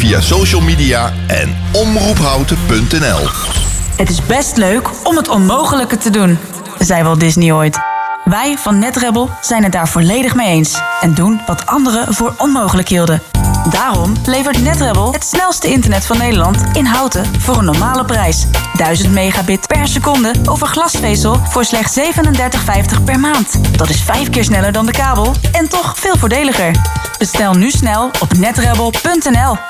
via social media en omroephouten.nl. Het is best leuk om het onmogelijke te doen, zei Walt Disney ooit. Wij van NetRebel zijn het daar volledig mee eens en doen wat anderen voor onmogelijk hielden. Daarom levert NetRebel het snelste internet van Nederland in houten voor een normale prijs. 1000 megabit per seconde over glasvezel voor slechts 37,50 per maand. Dat is vijf keer sneller dan de kabel en toch veel voordeliger. Bestel nu snel op netrebel.nl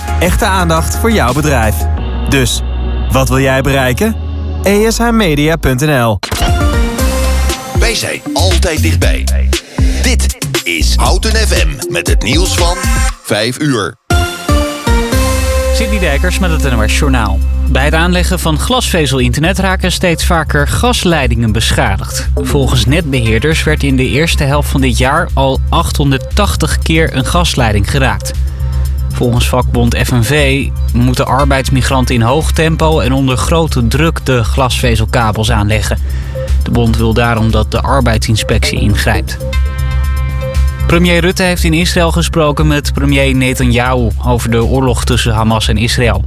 Echte aandacht voor jouw bedrijf. Dus, wat wil jij bereiken? ESHmedia.nl Wij zijn altijd dichtbij. Dit is Houten FM met het nieuws van 5 uur. Sidney Dijkers met het NOS Journaal. Bij het aanleggen van glasvezel-internet raken steeds vaker gasleidingen beschadigd. Volgens netbeheerders werd in de eerste helft van dit jaar al 880 keer een gasleiding geraakt. Volgens vakbond FNV moeten arbeidsmigranten in hoog tempo en onder grote druk de glasvezelkabels aanleggen. De bond wil daarom dat de arbeidsinspectie ingrijpt. Premier Rutte heeft in Israël gesproken met premier Netanyahu over de oorlog tussen Hamas en Israël.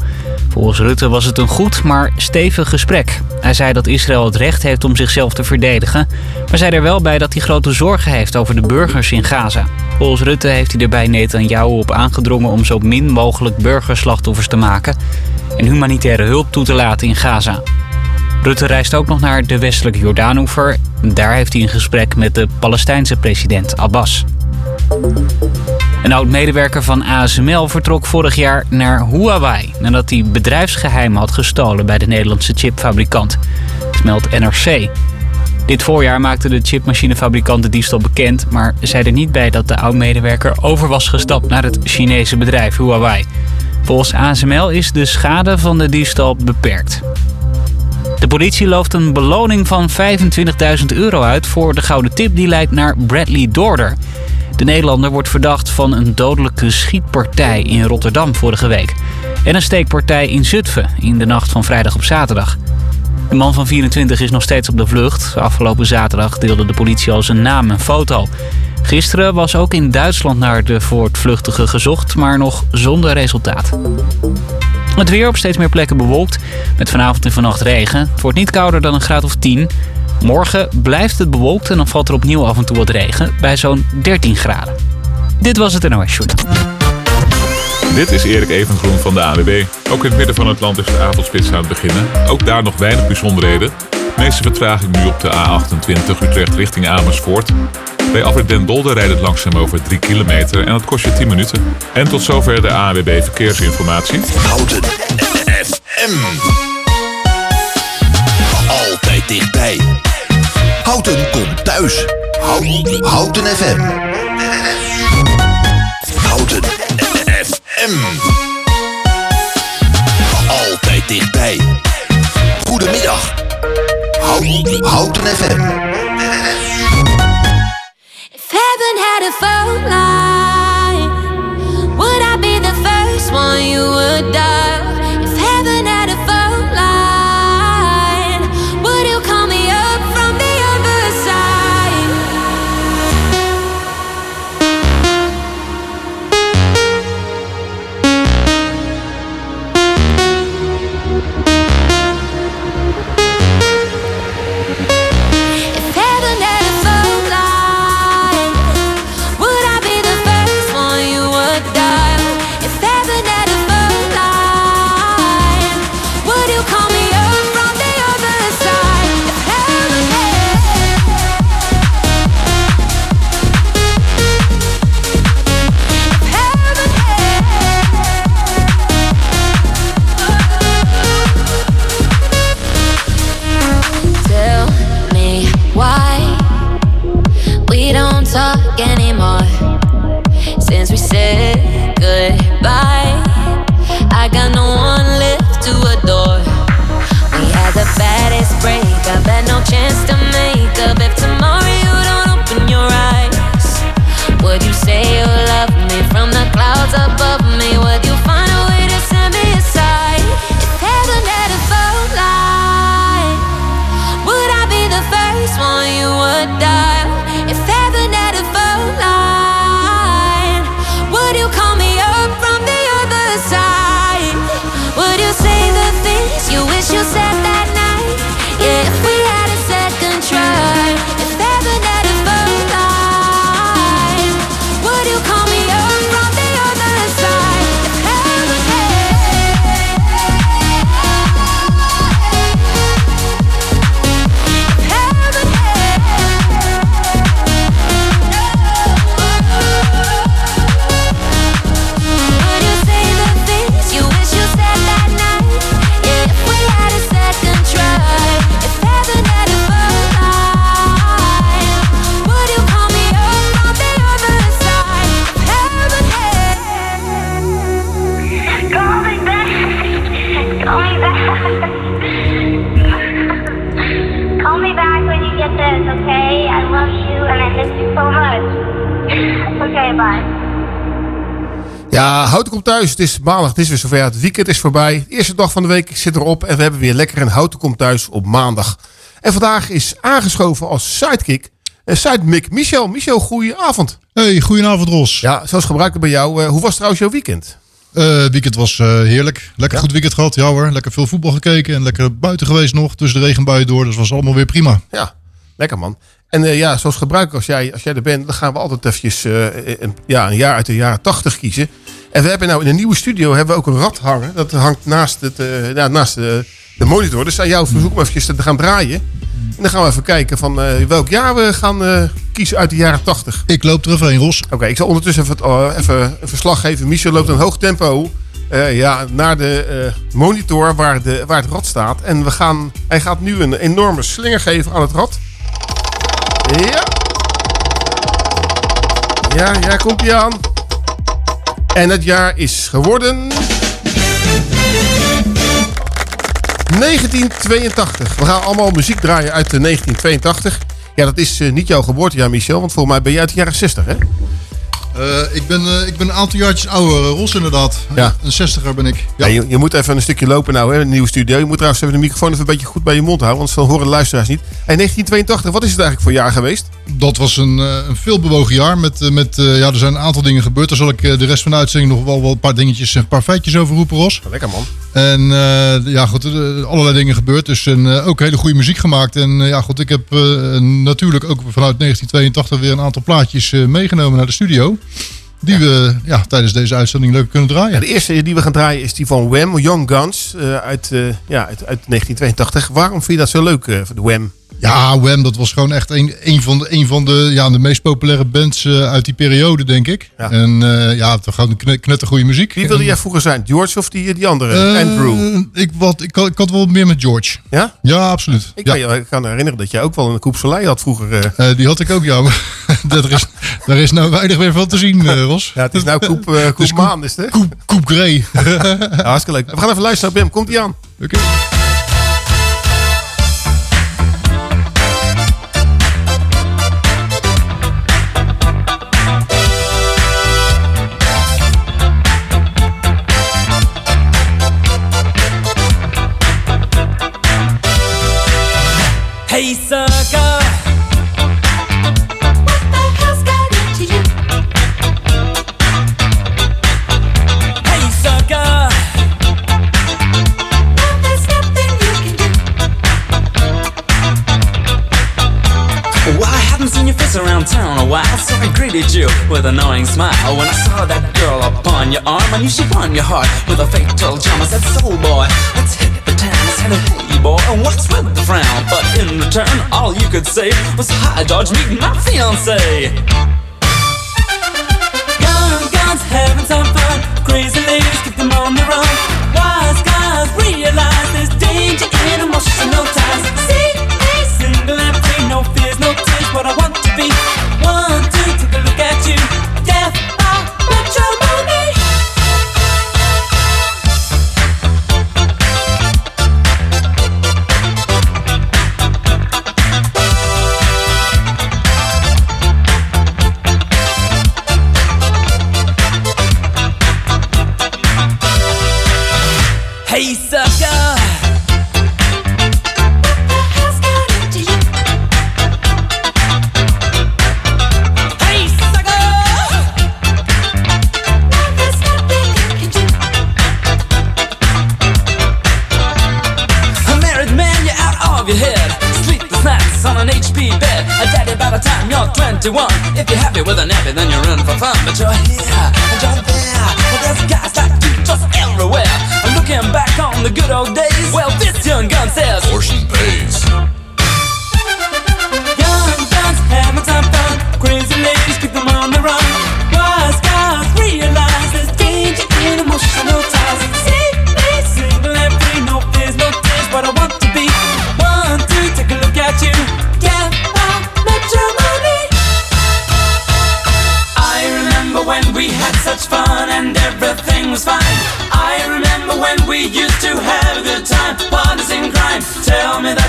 Volgens Rutte was het een goed, maar stevig gesprek. Hij zei dat Israël het recht heeft om zichzelf te verdedigen, maar zei er wel bij dat hij grote zorgen heeft over de burgers in Gaza. Volgens Rutte heeft hij er bij Netanyahu op aangedrongen om zo min mogelijk burgerslachtoffers te maken en humanitaire hulp toe te laten in Gaza. Rutte reist ook nog naar de westelijke Jordaanoever. Daar heeft hij een gesprek met de Palestijnse president Abbas. Een oud-medewerker van ASML vertrok vorig jaar naar Huawei... nadat hij bedrijfsgeheim had gestolen bij de Nederlandse chipfabrikant. Het meldt NRC. Dit voorjaar maakte de chipmachinefabrikant de diefstal bekend... maar zei er niet bij dat de oud-medewerker over was gestapt naar het Chinese bedrijf Huawei. Volgens ASML is de schade van de diefstal beperkt. De politie looft een beloning van 25.000 euro uit voor de gouden tip die leidt naar Bradley Dorder. De Nederlander wordt verdacht van een dodelijke schietpartij in Rotterdam vorige week. En een steekpartij in Zutphen in de nacht van vrijdag op zaterdag. De man van 24 is nog steeds op de vlucht. Afgelopen zaterdag deelde de politie al zijn naam en foto. Gisteren was ook in Duitsland naar de voortvluchtige gezocht, maar nog zonder resultaat. Het weer op steeds meer plekken bewolkt, met vanavond en vannacht regen. Het wordt niet kouder dan een graad of 10. Morgen blijft het bewolkt en dan valt er opnieuw af en toe wat regen, bij zo'n 13 graden. Dit was het NOS Journal. Dit is Erik Evengroen van de AWB. Ook in het midden van het land is de avondspits aan het beginnen. Ook daar nog weinig bijzonderheden. De meeste vertraging nu op de A28 Utrecht richting Amersfoort. Bij afrit Den Dolder rijdt het langzaam over 3 kilometer en dat kost je 10 minuten. En tot zover de ANWB Verkeersinformatie. Houten FM. Altijd dichtbij. Houten komt thuis. Houten, Houten FM. Houten FM. Altijd dichtbij. Goedemiddag. Houten, Houten FM. Thuis. Het is maandag, het is weer zover. Het weekend is voorbij. De eerste dag van de week zit erop. En we hebben weer lekker een Houten komt thuis op maandag. En vandaag is aangeschoven als sidekick. Uh, sidekick Michel. Michel, goedenavond. Hey, goedenavond Ros. Ja, zoals gebruikelijk bij jou. Uh, hoe was trouwens jouw weekend? Uh, weekend was uh, heerlijk. Lekker ja? goed weekend gehad. Ja hoor. Lekker veel voetbal gekeken. En lekker buiten geweest nog. Tussen de regenbuien door. Dus was allemaal weer prima. Ja, lekker man. En uh, ja, zoals gebruikelijk als jij, als jij er bent, dan gaan we altijd eventjes een, ja, een jaar uit de jaren 80 kiezen. En we hebben nou in een nieuwe studio hebben we ook een rad hangen. Dat hangt naast, het, ja, naast de, de monitor. Dus aan jou verzoek om eventjes te gaan draaien. En dan gaan we even kijken van welk jaar we gaan kiezen uit de jaren 80. Ik loop er even heen, Ros. Oké, okay, ik zal ondertussen even, even een verslag geven. Michel loopt een hoog tempo ja, naar de monitor waar, de, waar het rad staat. En we gaan, hij gaat nu een enorme slinger geven aan het rad. Ja. Ja, ja, komt hij aan. En het jaar is geworden... 1982. We gaan allemaal muziek draaien uit 1982. Ja, dat is uh, niet jouw geboortejaar, Michel. Want volgens mij ben jij uit de jaren 60, hè? Uh, ik, ben, uh, ik ben een aantal jaartjes ouder, Ros inderdaad. Ja. Een zestiger ben ik. Ja. ja je, je, moet even een stukje lopen nou, hè, een nieuwe studio. Je moet trouwens even de microfoon even een beetje goed bij je mond houden, want dan horen de luisteraars niet. En 1982, wat is het eigenlijk voor jaar geweest? Dat was een, een veelbewogen jaar. Met, met, ja, er zijn een aantal dingen gebeurd. Daar zal ik de rest van de uitzending nog wel, wel een paar dingetjes, een paar feitjes over roepen, Ros. Lekker man. En ja, goed, allerlei dingen gebeurd. Dus en, ook hele goede muziek gemaakt. En ja, goed, ik heb natuurlijk ook vanuit 1982 weer een aantal plaatjes meegenomen naar de studio. Die we ja, tijdens deze uitzending leuk kunnen draaien. De eerste die we gaan draaien is die van Wham, Young Guns, uit, ja, uit, uit 1982. Waarom vind je dat zo leuk, de Wham? Ja, Wham, dat was gewoon echt een, een van de, een van de, ja, de meest populaire bands uh, uit die periode, denk ik. Ja. En uh, ja, toch gewoon knet, knettergoeie muziek. Wie wilde jij vroeger zijn? George of die, die andere? uh, Andrew? Ik, wat, ik, had, ik had wel meer met George. Ja? Ja, absoluut. Ik ja. kan, ik kan me herinneren dat jij ook wel een Coupe Soleil had vroeger. die had ik ook, ja. Daar, is, daar is nou weinig meer van te zien, Ros. Ja, het is nou Coupe, coupe is Maan, is het? Coupe, coupe Grey. ja, hartstikke leuk. We gaan even luisteren Bim. Komt-ie aan? Oké. Okay. Hey, sucker. What the you? Hey, sucker. Now there's nothing you can do. Well, I haven't seen your face around town a while, so I greeted you with an knowing smile. When I saw that girl upon your arm, I knew she won your heart with a fatal charm. I said, Soul boy, let's hit the town. I said, Hey boy, what's with the frown? But in return, all you could say was, Hi, George, meet my fiance. Gun, guns, having some fun. Crazy ladies, keep them on the run. Wise guys realize there's 21. If you're happy with a nappy, then you're in for fun. But you're here and you're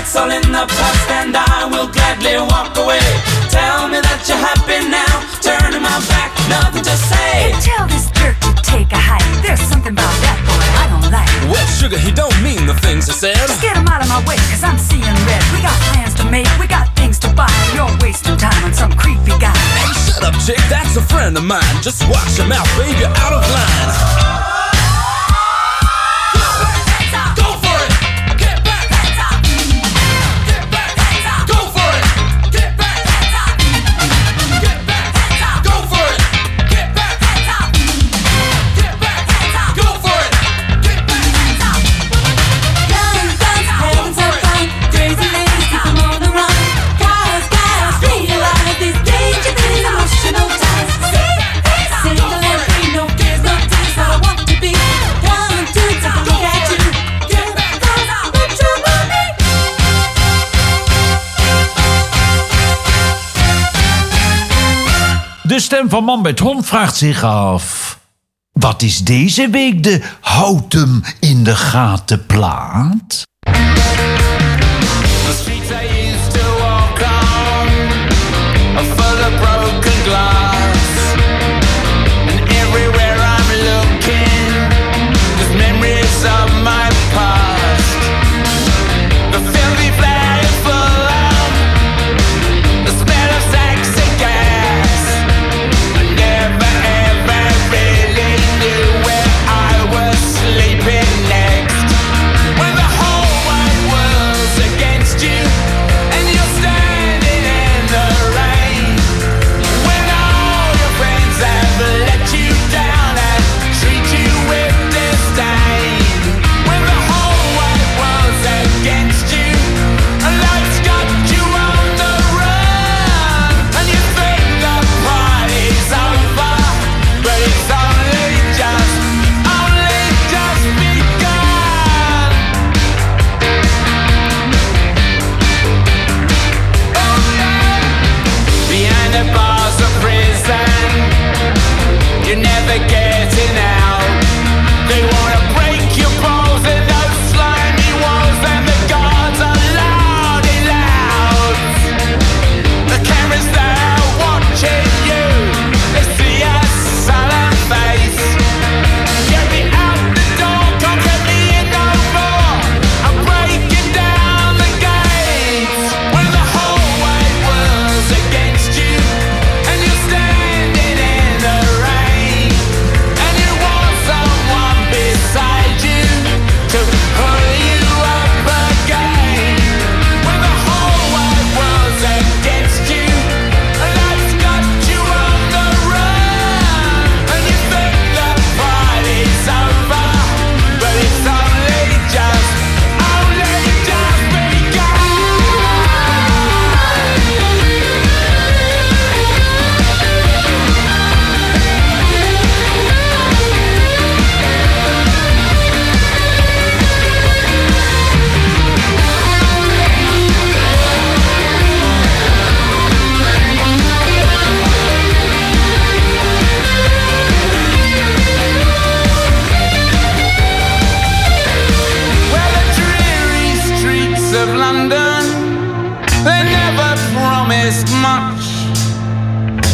That's all in the past, and I will gladly walk away. Tell me that you're happy now. Turning my back, nothing to say. Hey, tell this jerk to take a hike. There's something about that boy I don't like. Well, sugar, he don't mean the things he said. Just get him out of my way, cause I'm seeing red. We got plans to make, we got things to buy. You're wasting time on some creepy guy. Hey, shut up, chick, that's a friend of mine. Just watch your mouth, baby, out of line. De stem van man met hond vraagt zich af. Wat is deze week de houten in de gaten plaat?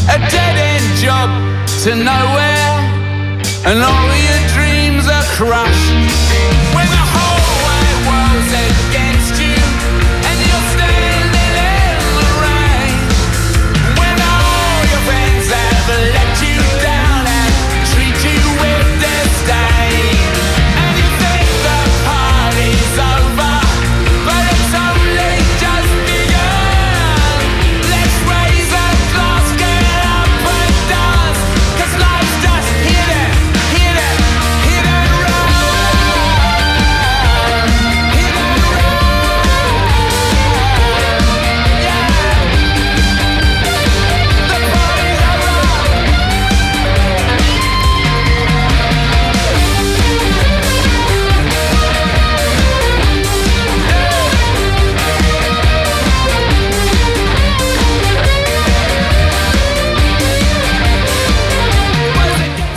a dead end job to nowhere, and all your dreams are crushed. When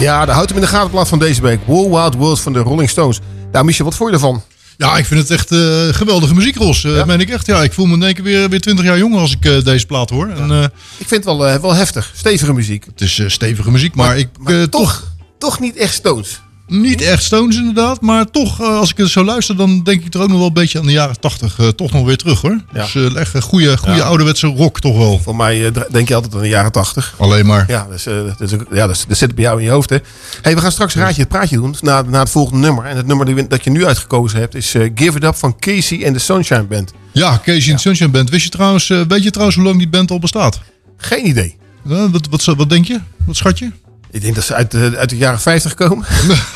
Ja, de houdt hem in de gaten plaat van deze week. Wow Wild World van de Rolling Stones. Nou, Michel, wat vond je ervan? Ja, ik vind het echt eh, geweldige muziek, Ros. Eh, Ja? meen ik echt. Ja, ik voel me in één keer weer, weer 20 jaar jonger als ik eh, deze plaat hoor. En, Ik vind het wel, wel heftig. Stevige muziek. het is stevige muziek, maar, ik Maar toch, toch niet echt Stones. Niet echt Stones inderdaad, maar toch, eh, als ik het zo luister, dan denk ik er ook nog wel een beetje aan de jaren 80 eh, toch nog weer terug hoor. Ja. Dus eh, echt een goede, goede Ja. ouderwetse rock toch wel. Voor mij denk je altijd aan de jaren 80. Alleen maar. Ja, dus, ook- ja dat, dat zit bij jou in je hoofd. Hè. Hey, we gaan straks raadje het praatje doen na, na het volgende nummer. En het nummer die dat je nu uitgekozen hebt is Give It Up van Casey en de Sunshine Band. Ja, Casey en Sunshine Band. Wist je trouwens, weet je trouwens hoe lang die band al bestaat? Geen idee. Eh, wat, wat, wat denk je? Wat schat je? Ik denk dat ze uit de, uit de jaren 50 komen.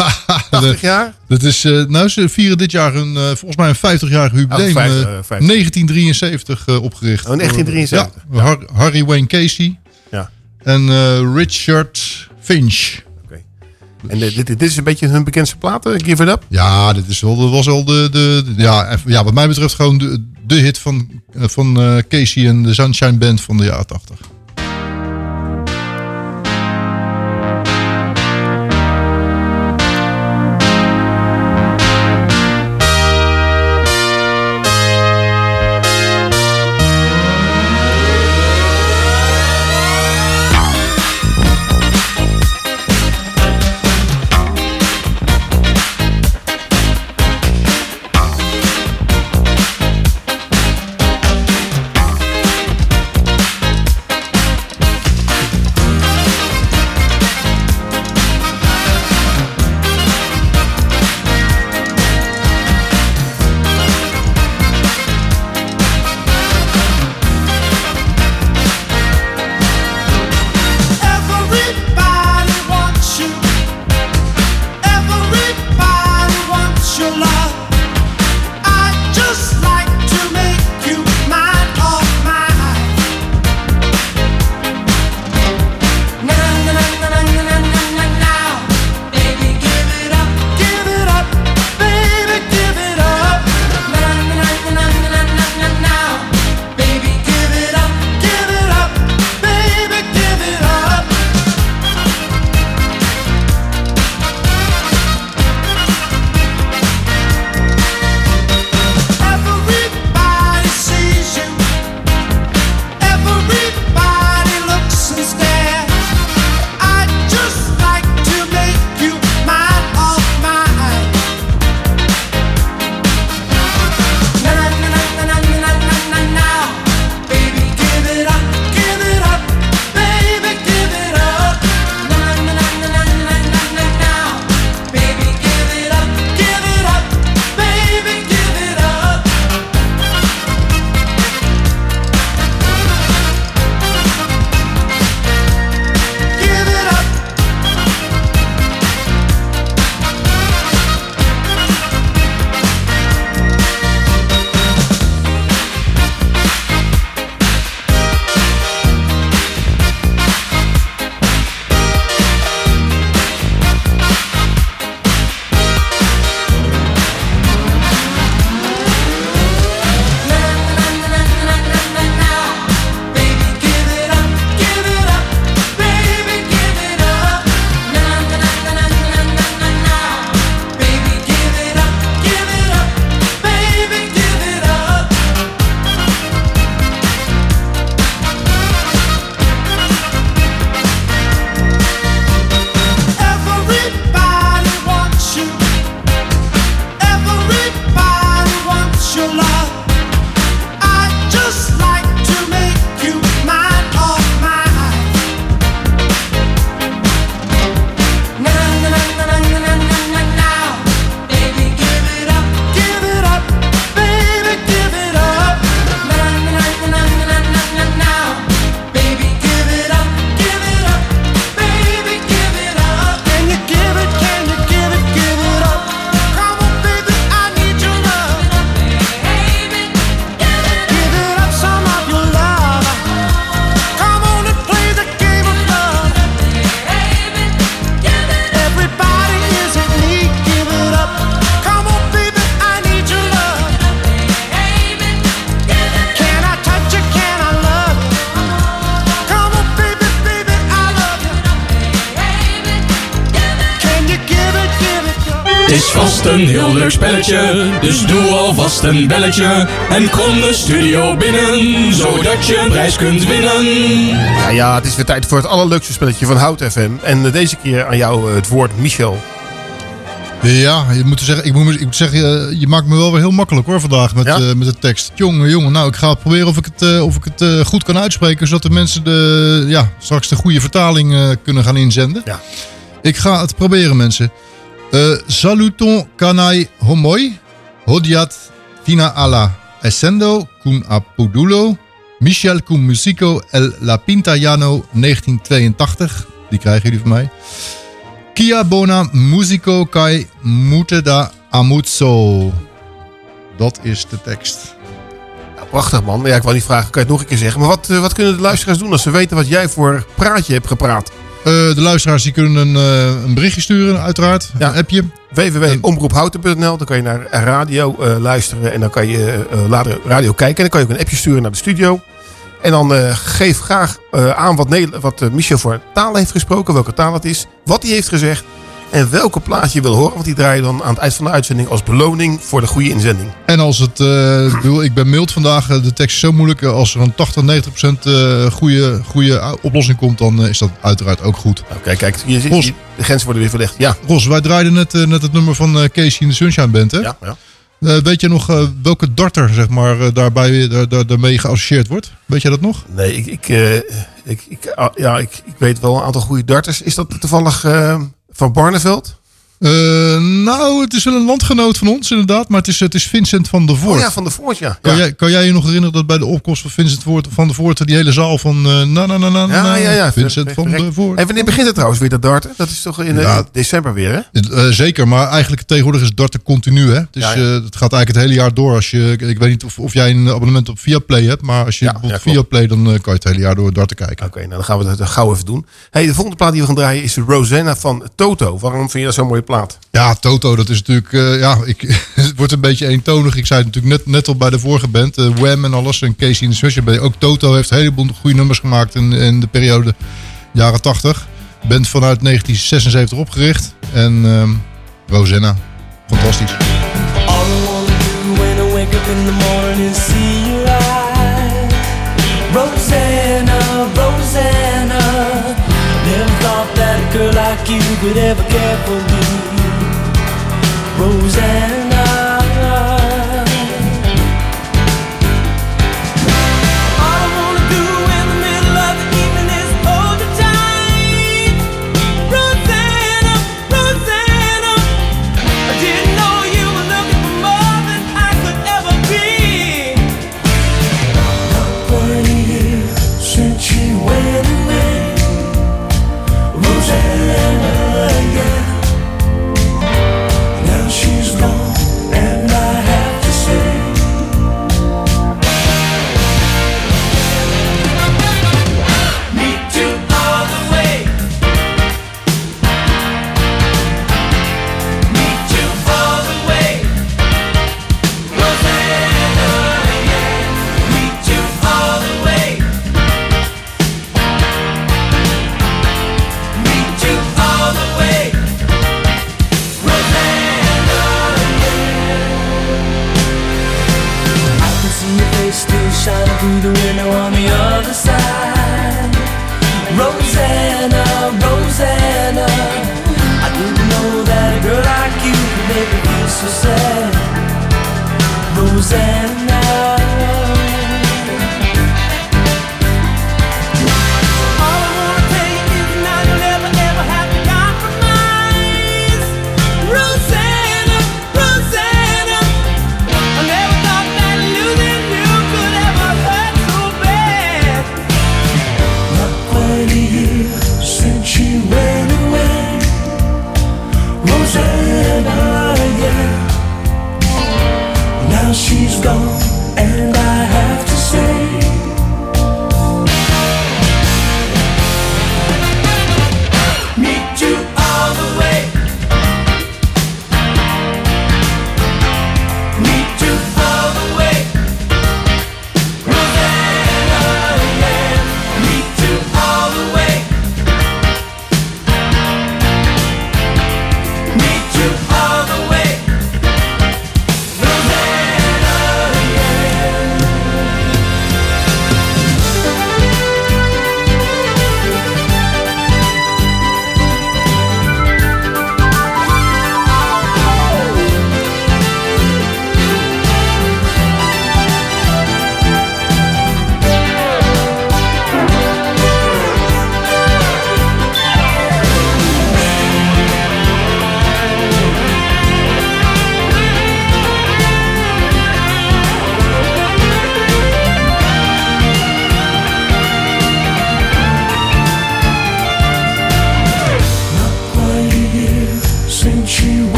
80 jaar. Dat is, eh, nou, ze vieren dit jaar een, eh, volgens mij een 50-jarig jubileum. Oh, 50, eh, eh, 50. 1973 eh, opgericht. Oh, 1973. Ja, Har- Harry Wayne Casey Ja. en Richard Finch. En dit, dit is een beetje hun bekendste platen, Give It Up. Ja, dit is wel, dat was wel de, de, de- ja, ja, wat mij betreft gewoon de, de hit van, van Casey en de Sunshine Band van de jaren 80. Dus doe alvast een belletje en kom de studio binnen, zodat je een prijs kunt winnen. Ja, ja, het is weer tijd voor het allerleukste spelletje van Hout FM. En eh, deze keer aan jou eh, het woord Michel. Ja, je moet zeggen, ik moet, ik moet zeggen, eh, je maakt me wel weer heel makkelijk hoor vandaag met, met de tekst. Jongen, jongen, nou ik ga proberen of ik het, of ik het goed kan uitspreken, zodat de mensen de, ja, straks de goede vertaling kunnen gaan inzenden. Ja. Ik ga het proberen mensen. Eh, saluton kanai homoi, hodiat fina alla essendo kun apodulo, Michel cum musico el la Pintaiano 1982. Die krijgen jullie van mij. Kia bona musico kai muteda amuzzo. Dat is de tekst. Prachtig man. Ja, ik wou niet vragen, kan je het nog een keer zeggen. Maar wat, eh, wat kunnen de luisteraars doen als ze weten wat jij voor praatje hebt gepraat? Eh, de luisteraars die kunnen een, eh, een berichtje sturen, uiteraard. Ja. Een appje. www.omroephouten.nl. Dan kan je naar radio eh, luisteren en dan kan je later radio kijken. En dan kan je ook een appje sturen naar de studio. En dan geef graag aan wat, wat Michel voor taal heeft gesproken, welke taal het is, wat hij heeft gezegd en welke plaat je wil horen. Want die draai je dan aan het eind van de uitzending als beloning voor de goede inzending. En als het, eh, ik bedoel, ik ben mild vandaag, eh, de tekst is zo moeilijk. eh, Als er een 80, 90 procent goede, goede oplossing komt, dan is dat uiteraard ook goed. Oké, kijk, je ziet, Ros. die- de grenzen worden weer verlegd. Ja, Ros, wij draaiden net, net het nummer van Casey in de Sunshine Band, hè? ja, ja. Weet je nog welke darter, zeg maar, daarbij, daar, daar, daarmee geassocieerd wordt? Weet je dat nog? Nee, ik, ik, ik, ik, ah, ja, ik, ik weet wel een aantal goede darters. Is dat toevallig van Barneveld? Eh, nou, het is wel een landgenoot van ons inderdaad, maar het is, het is Vincent van der Voort. Oh ja, van de Voort, ja. Kan, ja. jij, kan jij je nog herinneren dat bij de opkomst van Vincent Voort, van der Voort die hele zaal van eh, na na na na na, Ja, ja, ja. Vincent van der Voort. En wanneer begint het trouwens weer dat darten? Dat is toch in, eh, Ja. december weer, hè? Zeker, maar eigenlijk tegenwoordig is darten continu. Hè? Dus het gaat eigenlijk het hele jaar door. Als je, ik weet niet of, of jij een abonnement op Viaplay hebt, maar als je bijvoorbeeld. Viaplay, dan kan je het hele jaar door darten kijken. Oké, nou dan gaan we dat gauw even doen. Hey, de volgende plaat die we gaan draaien is Rosanna van Toto. Waarom vind je dat zo'n mooie plaat? Ja, Toto, dat is natuurlijk, eh, ja, ik, het wordt een beetje eentonig. Ik zei het natuurlijk net, net al bij de vorige band, eh, Wham en alles, en Casey in de Sunshine. Ook Toto heeft een heleboel goede nummers gemaakt in, in de periode jaren 80. Band vanuit 1976 opgericht. En ehm Rosanna, fantastisch. Girl like you could ever care for me. Rosanna.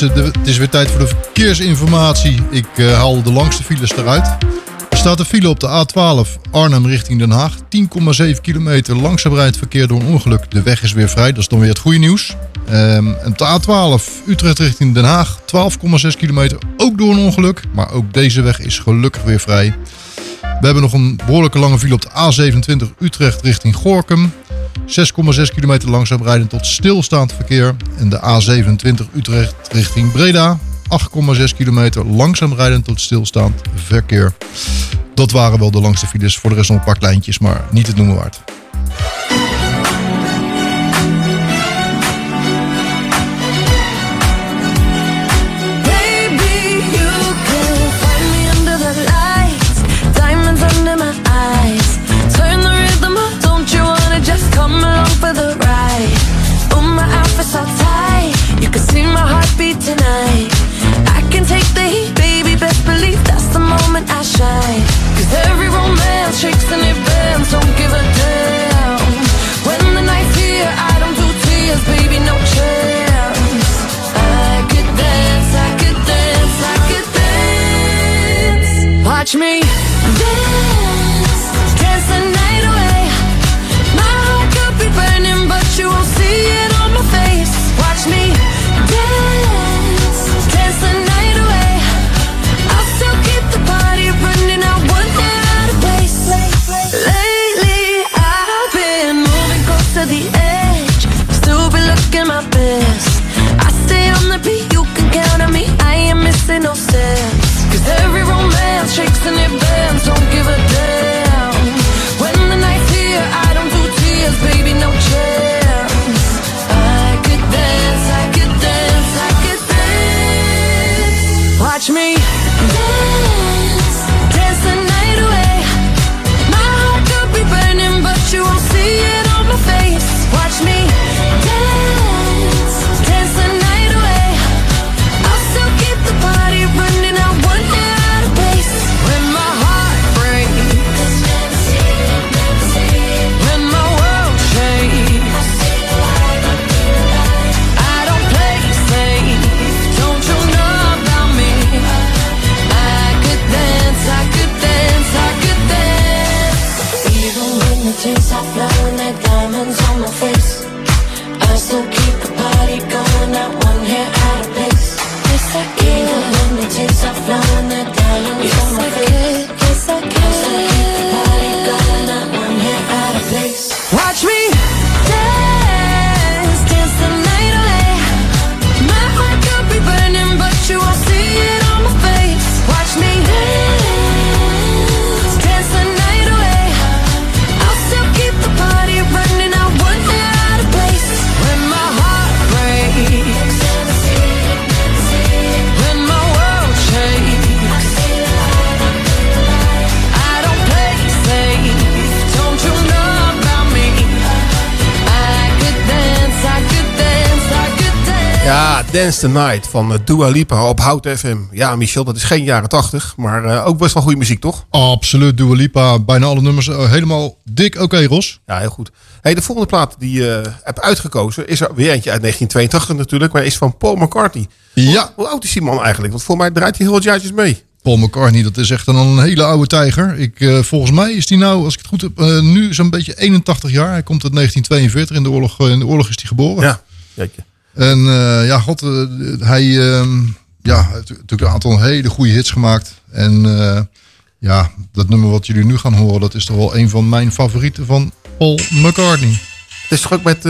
Mensen, de- het is weer tijd voor de verkeersinformatie. Ik eh, haal de langste files eruit. Er staat een file op de A12 Arnhem richting Den Haag. 10,7 kilometer langzaam rijdt verkeer door een ongeluk. De weg is weer vrij, dat is dan weer het goede nieuws. Ehm, en op de A12 Utrecht richting Den Haag. 12,6 kilometer, ook door een ongeluk. Maar ook deze weg is gelukkig weer vrij. We hebben nog een behoorlijke lange file op de A27 Utrecht richting Gorkum. 6,6 kilometer langzaam rijden tot stilstaand verkeer. En de A27 Utrecht richting Breda. 8,6 kilometer langzaam rijden tot stilstaand verkeer. Dat waren wel de langste files. Voor de rest nog een paar kleintjes, maar niet het noemen waard. Shakes and it don't give a damn. When the night's here, I don't do tears, baby, no chance. I could dance, I could dance, I could dance. Watch me Dance the Night van eh, Dua Lipa op Hout FM. Ja, Michel, dat is geen jaren tachtig, maar eh, ook best wel goede muziek, toch? Absoluut, Dua Lipa. Bijna alle nummers eh, helemaal dik. Oké, Ros. Ja, heel goed. Hey, de volgende plaat die je uh, hebt uitgekozen is er weer eentje uit 1982 natuurlijk, maar is van Paul McCartney. Ja. Hoe, hoe oud is die man eigenlijk? Want voor mij draait hij heel wat jaartjes mee. Paul McCartney, dat is echt een, een hele oude tijger. Ik, volgens mij is hij nou, als ik het goed heb, nu zo'n beetje 81 jaar. Hij komt uit 1942, in de oorlog, in de oorlog is hij geboren. Ja, jeetje. En eh, ja, god, eh, hij ehm, ja, heeft natuurlijk een aantal hele goede hits gemaakt. En eh, ja, dat nummer wat jullie nu gaan horen, dat is toch wel een van mijn favorieten van Paul McCartney. Het is toch ook met...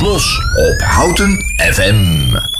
Los op Houten FM.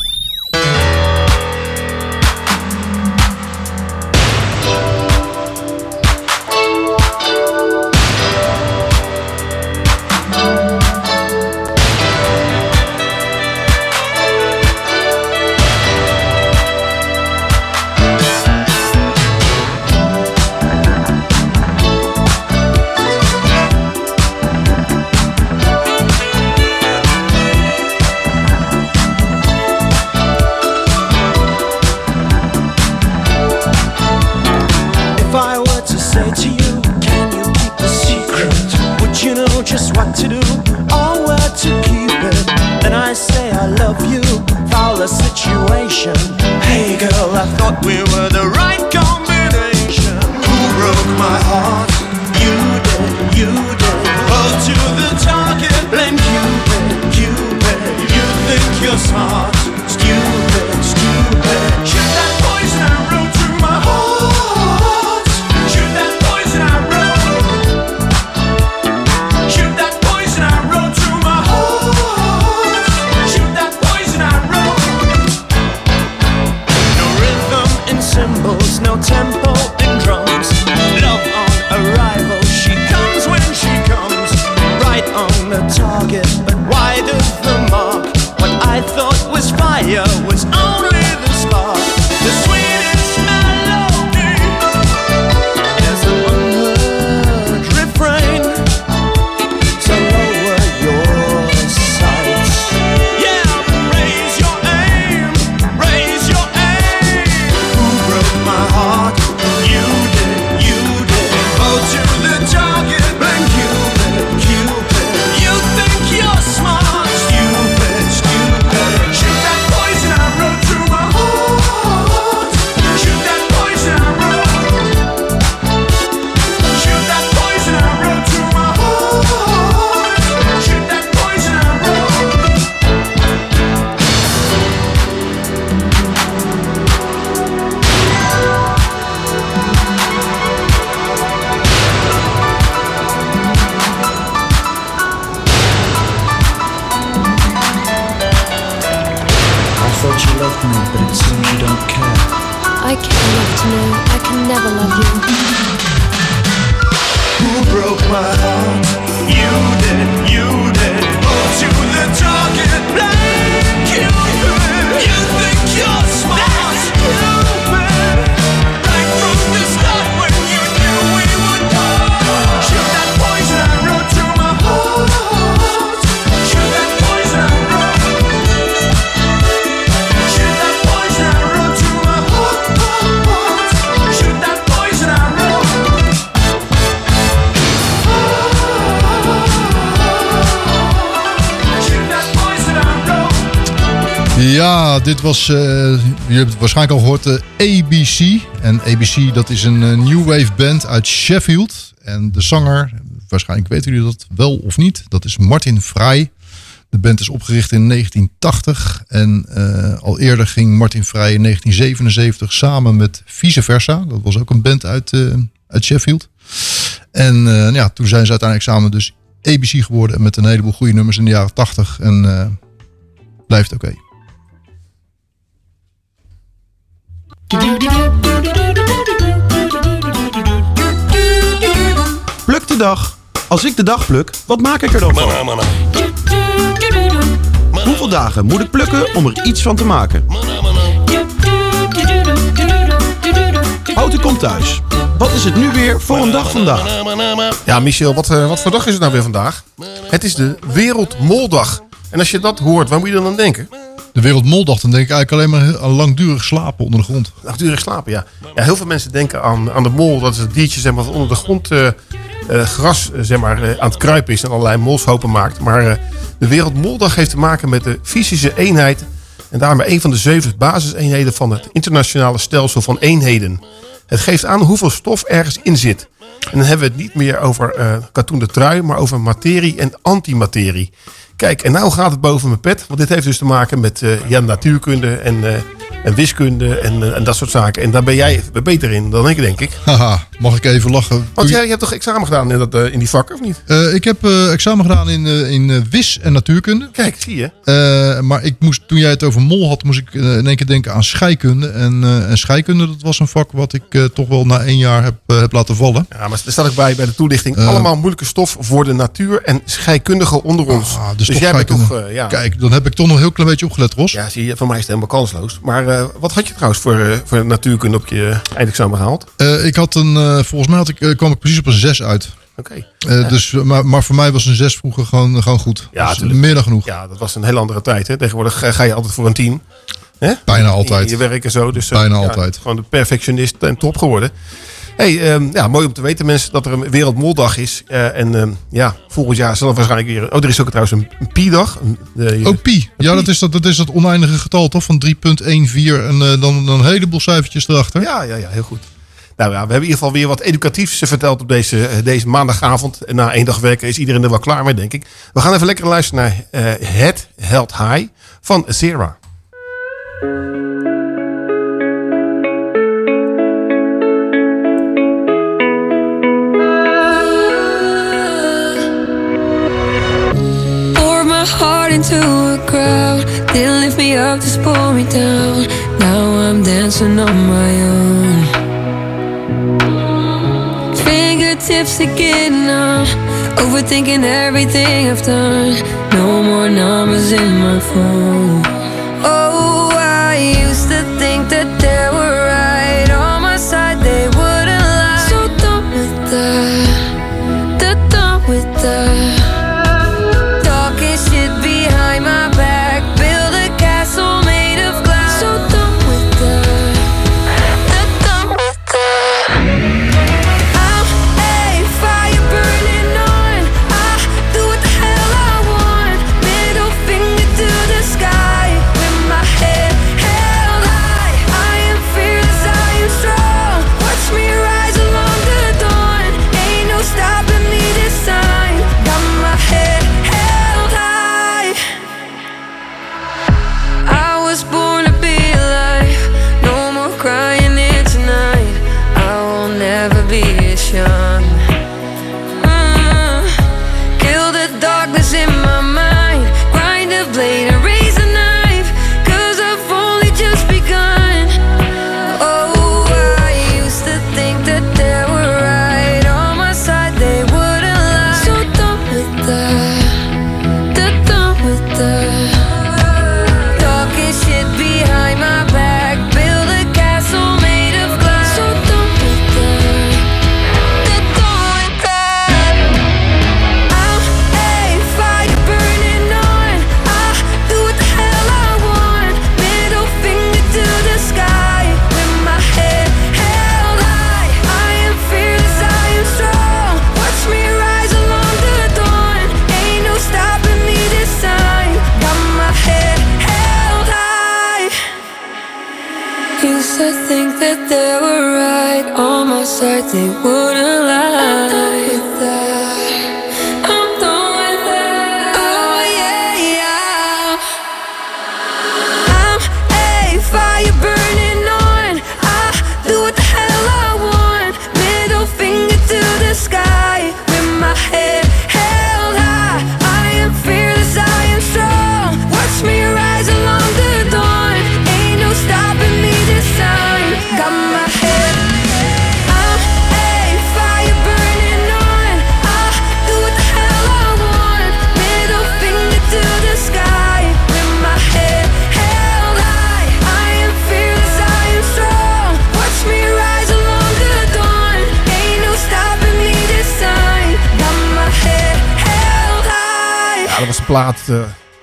fire was, eh, je hebt het waarschijnlijk al gehoord, de ABC. En ABC, dat is een eh, new wave band uit Sheffield. En de zanger, waarschijnlijk weten jullie dat wel of niet, dat is Martin Vrij. De band is opgericht in 1980. En eh, al eerder ging Martin Vrij in 1977 samen met Vice Versa. Dat was ook een band uit, eh, uit Sheffield. En eh, ja, toen zijn ze uiteindelijk samen dus ABC geworden. Met een heleboel goede nummers in de jaren 80. En eh, blijft oké. Pluk de dag. Als ik de dag pluk, wat maak ik er dan van? Hoeveel dagen moet ik plukken om er iets van te maken? Houten komt thuis. Wat is het nu weer voor een dag vandaag? Ja, Michel, wat, eh, wat voor dag is het nou weer vandaag? Het is de Wereldmoldag. En als je dat hoort, waar moet je dan aan denken? De Wereldmoldag, dan denk ik eigenlijk alleen maar aan langdurig slapen onder de grond. Langdurig slapen, ja. ja. Heel veel mensen denken aan, aan de mol. Dat is het diertje zeg maar, dat onder de grond eh, eh, gras eh, zeg maar, aan het kruipen is. En allerlei molshopen maakt. Maar de Wereldmoldag heeft te maken met de fysische eenheid. En daarmee een van de zeven basiseenheden van het internationale stelsel van eenheden. Het geeft aan hoeveel stof ergens in zit. En dan hebben we het niet meer over katoenen trui, maar over materie en antimaterie. Kijk, en nou gaat het boven mijn pet. Want dit heeft dus te maken met eh, ja, natuurkunde en, eh, en wiskunde en, eh, en dat soort zaken. En daar ben jij beter in dan ik, denk ik. Haha, mag ik even lachen? Want jij, hebt toch examen gedaan in, dat, eh, in die vakken, of niet? Eh, ik heb examen gedaan in, in WIS en natuurkunde. Kijk, zie je. Maar ik moest, toen jij het over mol had, moest ik in één keer denken aan scheikunde. En, en scheikunde, dat was een vak wat ik toch wel na één jaar heb, heb laten vallen. Ja, maar er staat ook bij, bij de toelichting. Allemaal moeilijke stof voor de natuur en scheikundigen onder ons. Ah, dus toch jij bent toch... ja. Kijk, dan heb ik toch nog een heel klein beetje opgelet, Ros. Ja, zie je, van mij is het helemaal kansloos. Maar eh, wat had je trouwens voor, eh, voor natuurkunde op je eindexamen gehaald? Eh, ik had een, volgens mij had ik, kwam ik precies op een 6 uit. Oké. Ja. dus, maar, maar voor mij was een 6 vroeger gewoon, gewoon goed. Ja, Dus meer dan genoeg. Ja, dat was een heel andere tijd. Hè? Tegenwoordig ga je altijd voor een team. Hè? Bijna altijd. In je werk en zo. Dus, Bijna altijd. Gewoon de perfectionist en top geworden. Hey, ehm, ja, mooi om te weten mensen dat er een Wereldmoldag is. Eh, en ehm, ja, volgend jaar zal er waarschijnlijk weer... Oh, er is ook trouwens een, een Pi-dag. De- Ook pi. Ja, dat is dat, dat is dat oneindige getal toch? Van 3.14 en eh, dan, dan een heleboel cijfertjes erachter. Ja, ja, ja, heel goed. Nou ja, we hebben in ieder geval weer wat educatiefs verteld op deze, deze maandagavond. En na één dag werken is iedereen er wel klaar mee, denk ik. We gaan even lekker luisteren naar Het Held High van Zera. Into a crowd. Didn't lift me up, just pull me down. Now I'm dancing on my own. Fingertips again now. Overthinking everything I've done. No more numbers in my phone. Oh, I used plaat eh,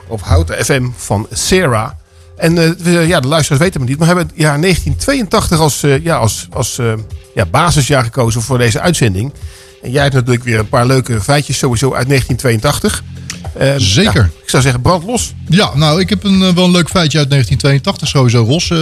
op Houten FM van Sarah. En eh, ja, de luisteraars weten het niet. Maar we hebben het jaar 1982 als, eh, ja, als, als ja, basisjaar gekozen voor deze uitzending. En jij hebt natuurlijk weer een paar leuke feitjes sowieso uit 1982. Ehm, Zeker. ja, ik zou zeggen, brand los. Ja, nou, ik heb een, eh, wel een leuk feitje uit 1982 sowieso, Ros. Eh,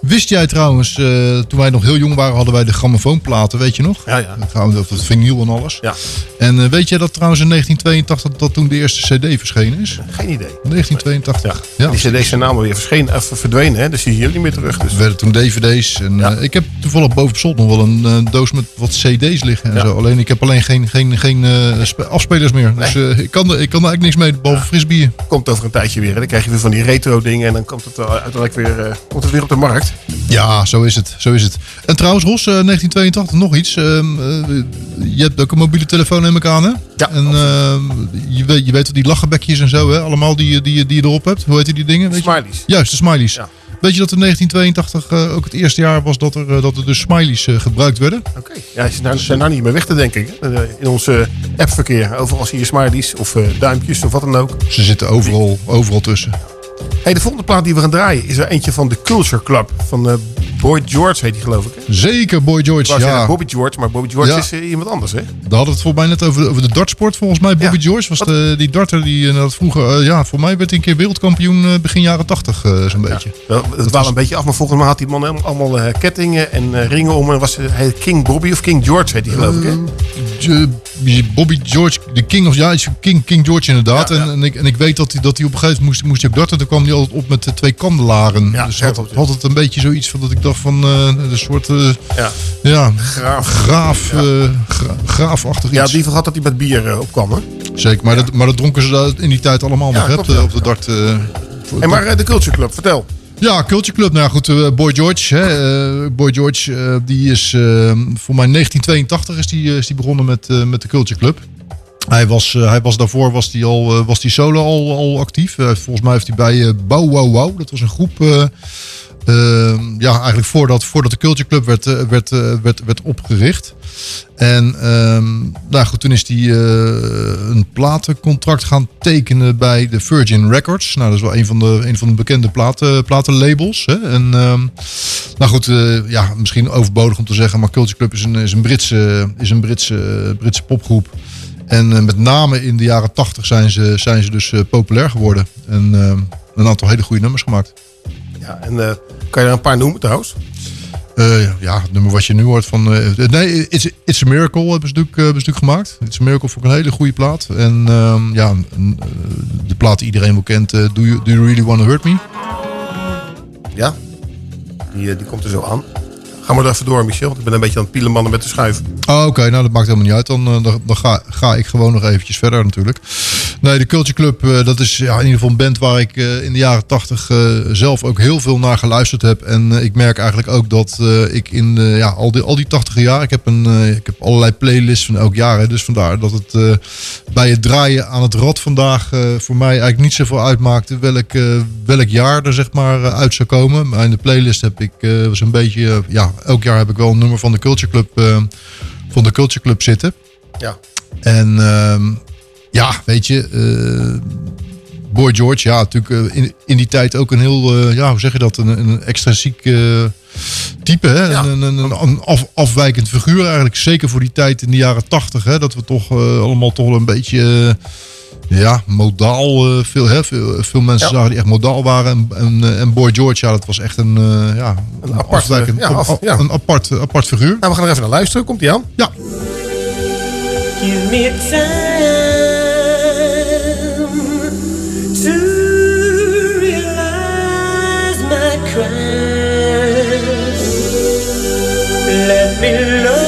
wist jij trouwens, eh, toen wij nog heel jong waren, hadden wij de grammofoonplaten, weet je nog? Ja, ja. Of het vinyl en alles. Ja. En weet jij dat trouwens in 1982 dat toen de eerste cd verschenen is? Geen idee. 1982. Ja. Die cd's zijn namelijk weer verschenen, verdwenen, hè? dus die zie je ook niet meer terug. Dus. Er werden toen dvd's. En, eh, ik heb toevallig boven op nog wel een doos met wat cd's liggen en zo. Alleen ik heb alleen geen, geen, geen spe- afspelers meer. Dus ik, kan er, ik kan eigenlijk niks mee, behalve fris bier. Komt over een tijdje weer. hè. Dan krijg je weer van die retro dingen en dan komt het eh, uiteindelijk weer, eh, komt het weer op de markt. Ja, zo is het. Zo is het. En trouwens, Ros, eh, 1982 nog iets. Ehm, eh, je hebt ook een mobiele telefoon, neem ik aan, hè? Ja. En ehm, je, weet, je weet die lachenbekjes en zo, hè? Allemaal die, die, die je erop hebt. Hoe heet die dingen? Weet je? Smileys. Juist, de smileys. Weet je dat in 1982 eh, ook het eerste jaar was dat er, eh, dat er dus smileys eh, gebruikt werden? Oké. Ja, ze zijn, zijn daar niet meer weg te denken. In ons appverkeer. Overal zie je smileys of duimpjes of wat dan ook. Ze zitten overal, overal tussen. Hey, de volgende plaat die we gaan draaien is er eentje van de Culture Club. Van Boy George heet die geloof ik. Hè? Zeker, Boy George. Ik Ja. Bobby George, maar Bobby George Ja. is eh, iemand anders hè? Daar hadden we het volgens mij net over, over de dartsport. Volgens mij Bobby George was de, die darter die eh, dat vroeger... eh, ja, voor mij werd hij een keer wereldkampioen begin jaren 80 eh, zo'n beetje. Wel, het wel een beetje af, maar volgens mij had die man helemaal allemaal kettingen en ringen om. En was hij King Bobby of King George heet die geloof ik hè? Je- Bobby George, de King of ja, King, King George inderdaad. En, en, ik, en ik weet dat hij, dat hij op een gegeven moment moest, moest hij op darten. Toen kwam hij altijd op met de twee kandelaren. dus had, had het een beetje zoiets van dat ik dacht van eh een soort eh, Ja. ja, Graaf. graaf, eh, gra- graafachtig Ja, iets. die had dat hij met bier eh, opkwam hè? Zeker, maar, dat, maar dat dronken ze in die tijd allemaal Ja, nog hè, klopt, op, de, ja. op de dart. eh, Hey, maar eh, de Culture Club, vertel. Ja, Culture Club. Nou ja, goed, eh, Boy George. Hè, eh, Boy George, eh, die is eh, voor mij 1982 is die, eh, is die begonnen met, eh, met de Culture Club. Hij was, eh, hij was daarvoor was die al, eh, was die solo al, al actief. Eh, volgens mij heeft hij bij eh Bow Wow Wow, dat was een groep. Eh, eh, ja, eigenlijk voordat, voordat de Culture Club werd, eh, werd, eh, werd, werd opgericht. En ehm, nou goed, toen is hij eh, een platencontract gaan tekenen bij de Virgin Records. Nou, dat is wel een van de, een van de bekende platen, platenlabels. Hè? En ehm, nou goed, ja, misschien overbodig om te zeggen, maar Culture Club is een, is een Britse, is een Britse, Britse popgroep. En met name in de jaren tachtig zijn ze, zijn ze dus populair geworden. En ehm, een aantal hele goede nummers gemaakt. Ja, en eh, kan je er een paar noemen trouwens? Eh, ja, het nummer wat je nu hoort van... eh, nee, It's, It's a Miracle hebben ze, natuurlijk, hebben ze natuurlijk gemaakt. It's a Miracle vond ik een hele goede plaat. En ehm, ja, de plaat die iedereen wel kent. do, you, do You Really Wanna Hurt Me? Ja, die, die komt er zo aan. Ga maar even door, Michel. want Ik ben een beetje aan het pielenmannen met de schuif. Oh, Oké, nou dat maakt helemaal niet uit. Dan, eh, dan, dan ga, ga ik gewoon nog eventjes verder natuurlijk. Nee, de Culture Club, eh, dat is ja, in ieder geval een band waar ik eh, in de jaren tachtig eh, zelf ook heel veel naar geluisterd heb. En ik merk eigenlijk ook dat ik in ja, al die, al die tachtige jaar, ik heb, een, ik heb allerlei playlists van elk jaar. Hè, dus vandaar dat het bij het draaien aan het rad vandaag voor mij eigenlijk niet zoveel uitmaakte welk, welk jaar er zeg maar uit zou komen. Maar in de playlist heb ik eh, zo'n beetje, ja, elk jaar heb ik wel een nummer van de Culture Club, eh, van de Culture Club zitten. Ja. En ehm, ja, weet je, eh, Boy George, ja, natuurlijk eh, in, in die tijd ook een heel, ja, hoe zeg je dat, een, een extrinsiek eh, type, hè? Een, een, een, een af, afwijkend figuur eigenlijk. Zeker voor die tijd in de jaren tachtig, hè, dat we toch allemaal toch wel een beetje, Ja, modaal. eh, veel, hè, veel, veel mensen Ja. zagen die echt modaal waren. En, en, eh, en Boy George, ja, dat was echt een, eh, ja, een, apart, ja, af- ja. een apart, apart figuur. Nou, we gaan er even naar luisteren. Komt ie aan? Ja. Give me time to realize my crimes. Let me love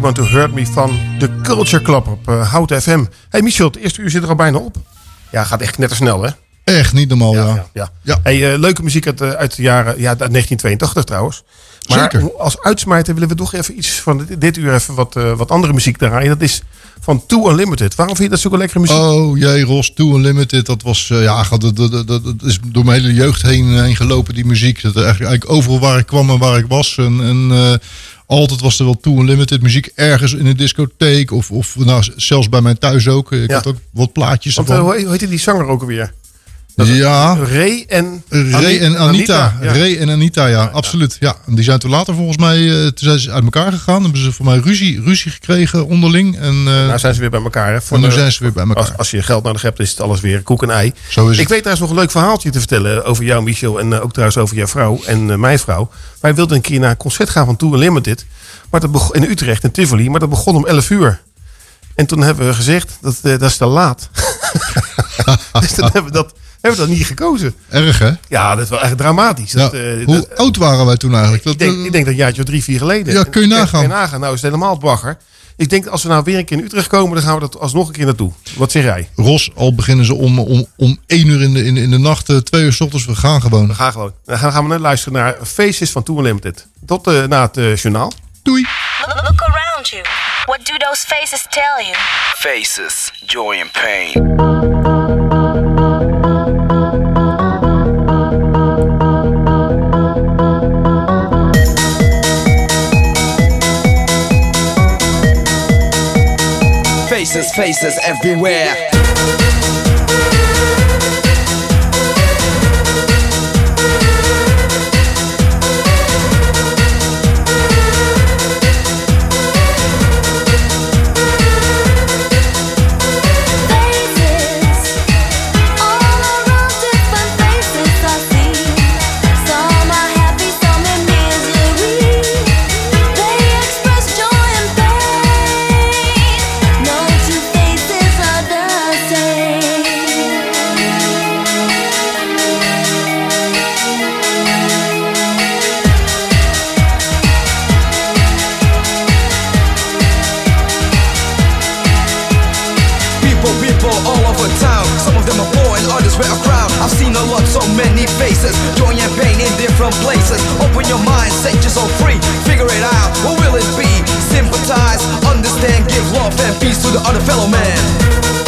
You Want To Hurt Me van de Culture Club op eh Hout FM. Hey Michel, het eerste uur zit er al bijna op. Ja, gaat echt net te snel hè? Echt niet normaal, ja. Ja. Hey, eh, leuke muziek uit, eh, uit de jaren, ja, uit 1982 trouwens. Maar Zeker. als uitsmijter willen we toch even iets van dit, dit uur even wat, wat andere muziek draaien. Dat is van Too Unlimited. Waarom vind je dat zulke lekkere muziek? Oh jee, Ros, Too Unlimited. Dat was, ja, dat, dat, dat, is door mijn hele jeugd heen, heen gelopen, die muziek. Dat eigenlijk, eigenlijk overal waar ik kwam en waar ik was. En, en eh, Altijd was er wel Too Unlimited muziek ergens in een discotheek. Of, of nou, zelfs bij mij thuis ook. Ik Ja. had ook wat plaatjes Want, eh, ervan. hoe heette die zanger ook alweer? Ja. Ray en... Ray en Anita. ja. Ray en Anita, ja, absoluut. Ja. En die zijn toen later volgens mij toen zijn ze uit elkaar gegaan. hebben ze voor mij ruzie, ruzie gekregen onderling. En, Nou zijn ze weer bij elkaar. Hè? Voor en nu de- zijn ze weer bij elkaar. Als, als je geld nodig hebt, is het alles weer koek en ei. Zo is ik het. weet trouwens nog een leuk verhaaltje te vertellen over jou, Michel. En eh, ook trouwens over jouw vrouw en mijn vrouw. Wij wilden een keer naar een concert gaan van Tour Unlimited. Maar dat begon, in Utrecht, in Tivoli. Maar dat begon om 11 uur. En toen hebben we gezegd, dat, dat is te laat. dus toen hebben we, dat, hebben we dat niet gekozen. Erg hè? Ja, dat is wel echt dramatisch. Ja, Dat, eh, hoe dat- oud waren wij toen eigenlijk? Dat, ik, denk, ik denk dat een jaartje of drie, vier geleden. Ja, kun je nagaan. Kun je nagaan. Nou is het helemaal bagger. Ik denk als we nou weer een keer in Utrecht komen, dan gaan we dat alsnog een keer naartoe. Wat zeg jij? Ros, al beginnen ze om, om, om één uur in de, in, de- in de nacht, eh, twee uur s ochtends. We gaan gewoon. We gaan gewoon. Dan gaan gaan we nu luisteren naar Faces van Tour Unlimited. Tot eh, na het eh, journaal. Doei. Look, look around you. What do those faces tell you? Faces, joy and pain. Faces, faces everywhere. Open your mind, set yourself free. Figure it out, what will it be? Sympathize, understand, give love and peace to the other fellow man.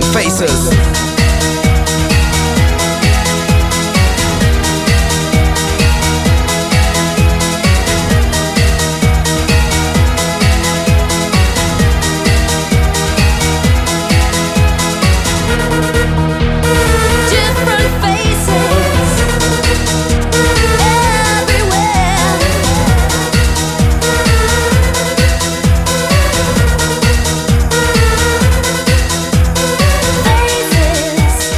Different faces.